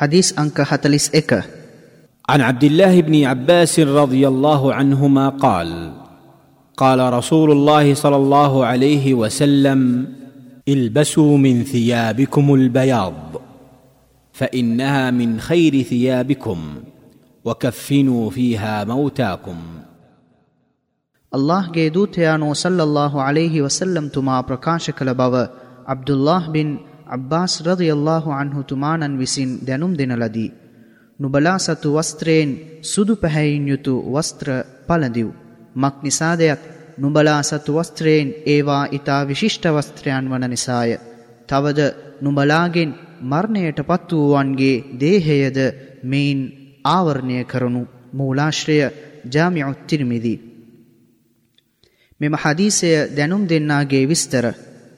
حديث أنك هتلس إك عن عبد الله بن عباس رضي الله عنهما قال قال رسول الله صلى الله عليه وسلم البسوا من ثيابكم البياض فانها من خير ثيابكم وكفنوا فيها موتاكم ಅಲ್ಲಾಹ್ಗೆ ದೂತಯಾನು ಸಲ್ಲಲ್ಲಾಹು ಅಲೈಹಿ ವಸಲ್ಲಂ ತುಮಾ ಪ್ರಕಾಶ ಕಲ ಬವ ಅಬ್ದುಲ್ಲಾಹ್ ಬಿನ್ අබ්බාස් රදියල්ලාහු අන්හු තුමාණන් විසින් දැනුම් දෙන ලදී. නුබලා සතු වස්ත්‍රයෙන් සුදු පැහැයින් යුතු වස්ත්‍ර පළඳිව්. මක් නිසාදයක් නුබලා සතු වස්ත්‍රයෙන් ඒවා ඊතා විශිෂ්ට වස්ත්‍රයන් වන නිසාය. තවද නුබලාගෙන් මරණයට පත් වූවන්ගේ දේහයද මෙයින් ආවරණය කරනු මූලාශ්‍රය ජාමිඋත් තිර්මිදි. මෙම හදීසය දැනුම් දෙන්නාගේ විස්තර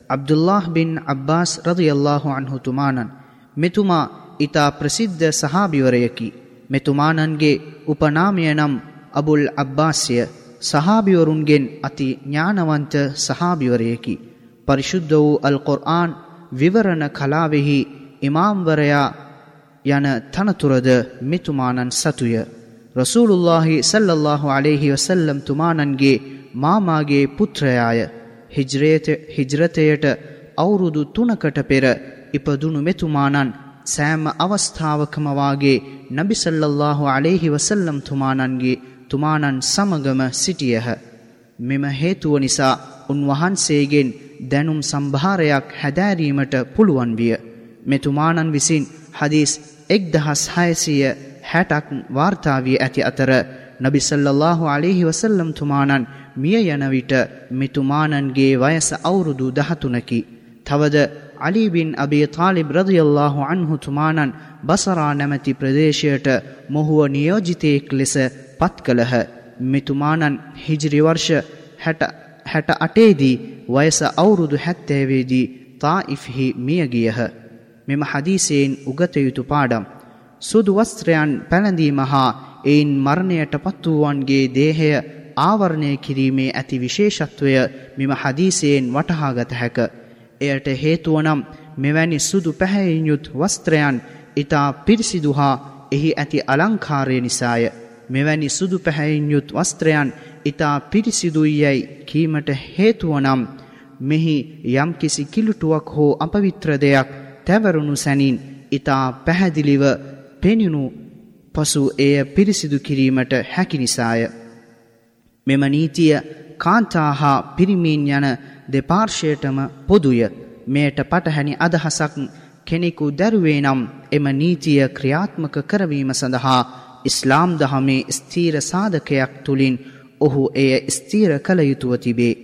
අබ්දුල්ලාහ් බින් අබ්බාස් රදියල්ලාහු අන්හු තුමානන් මෙතුමා ඊතා ප්‍රසිද්ධ සහාබිවරයකි. මෙතුමානන්ගේ උපනාමය නම් අබුල් අබ්බාස්ය. සහාබිවරුන්ගෙන් අති ඥානවන්ත සහාබිවරයකි. පරිශුද්ධ වූ අල් කුර්ආන් විවරණ කලාවෙහි ඉමාම්වරයා යන තනතුරද මෙතුමානන් සතුය. රසූලුල්ලාහි සල්ලල්ලාහු අලයිහි වසල්ලම් තුමානන්ගේ මාමාගේ පුත්‍රයාය. හිජ්රතයට අවුරුදු තුනකට පෙර ඉපදුණු මෙතුමානන් සෑම අවස්ථාවකම වාගේ නබි සල්ලල්ලාහු අලයිහි වසල්ලම් තුමානන්ගේ තුමානන් සමගම සිටියහ. මෙම හේතුව නිසා උන්වහන්සේගෙන් දැනුම් සම්භාරයක් හැදෑරීමට පුළුවන් විය. මෙතුමානන් විසින් හදිස් එක්දහස් හයසිය හැටක් වාර්තාාවී ඇති අතර නබි සල්ලල්ලාහු අලෙහි වසල්ලම් තුමානන් මිය යන විට මෙතුමානන්ගේ වයස අවුරුදු දහතුනකි. තවද අලිබින් අබේ තාලිබ් රදියල්ලාහු අන්හු තුමානන් බසරා නැමැති ප්‍රදේශයට මොහුව නියෝජිතයෙක් ලෙස පත් කළහ. මෙතුමානන් හිජිරිවර්ෂ හැට අටේදී වයස අවුරුදු හැත්තෑවේදී තායිෆ්හි මියගියහ. මෙම හදීසයෙන් උගතයුතු පාඩම්. සුදු වස්ත්‍රයන් පැළඳීම හා එයින් මරණයට පත් වූවන්ගේ දේහය ආවරණය කිරීමේ ඇති විශේෂත්වය මෙම හදීසයෙන් වටහාගත හැක. එයට හේතුවනම් මෙවැනි සුදු පැහැයින් යුත් වස්ත්‍රයන් ඉතා පිරිසිදු හා එහි ඇති අලංකාරය නිසාය. මෙවැනි සුදු පැහැයින් යුත් වස්ත්‍රයන් ඉතා පිරිසිදුයි යැයි කීමට හේතුවනම් මෙහි යම්කිසි කිලුටුවක් හෝ අපවිත්‍ර දෙයක් තැවරුණු සැනින් ඉතා පැහැදිලිව පෙනිනු පසු එය පිරිසිදු කිරීමට හැකි නිසාය. මෙම නීතිය කාන්තා හා පිරිමීන් යන දෙපාර්ශයටම පොදුය මෙයට පටහැනි අදහසක් කෙනෙකු දැරුවේ නම් එම නීතිය ක්‍රියාත්මක කරවීම සඳහා ඉස්ලාම් දහමේ ස්තීර සාධකයක් තුළින් ඔහු එය ස්තීර කළ යුතුව තිබේ.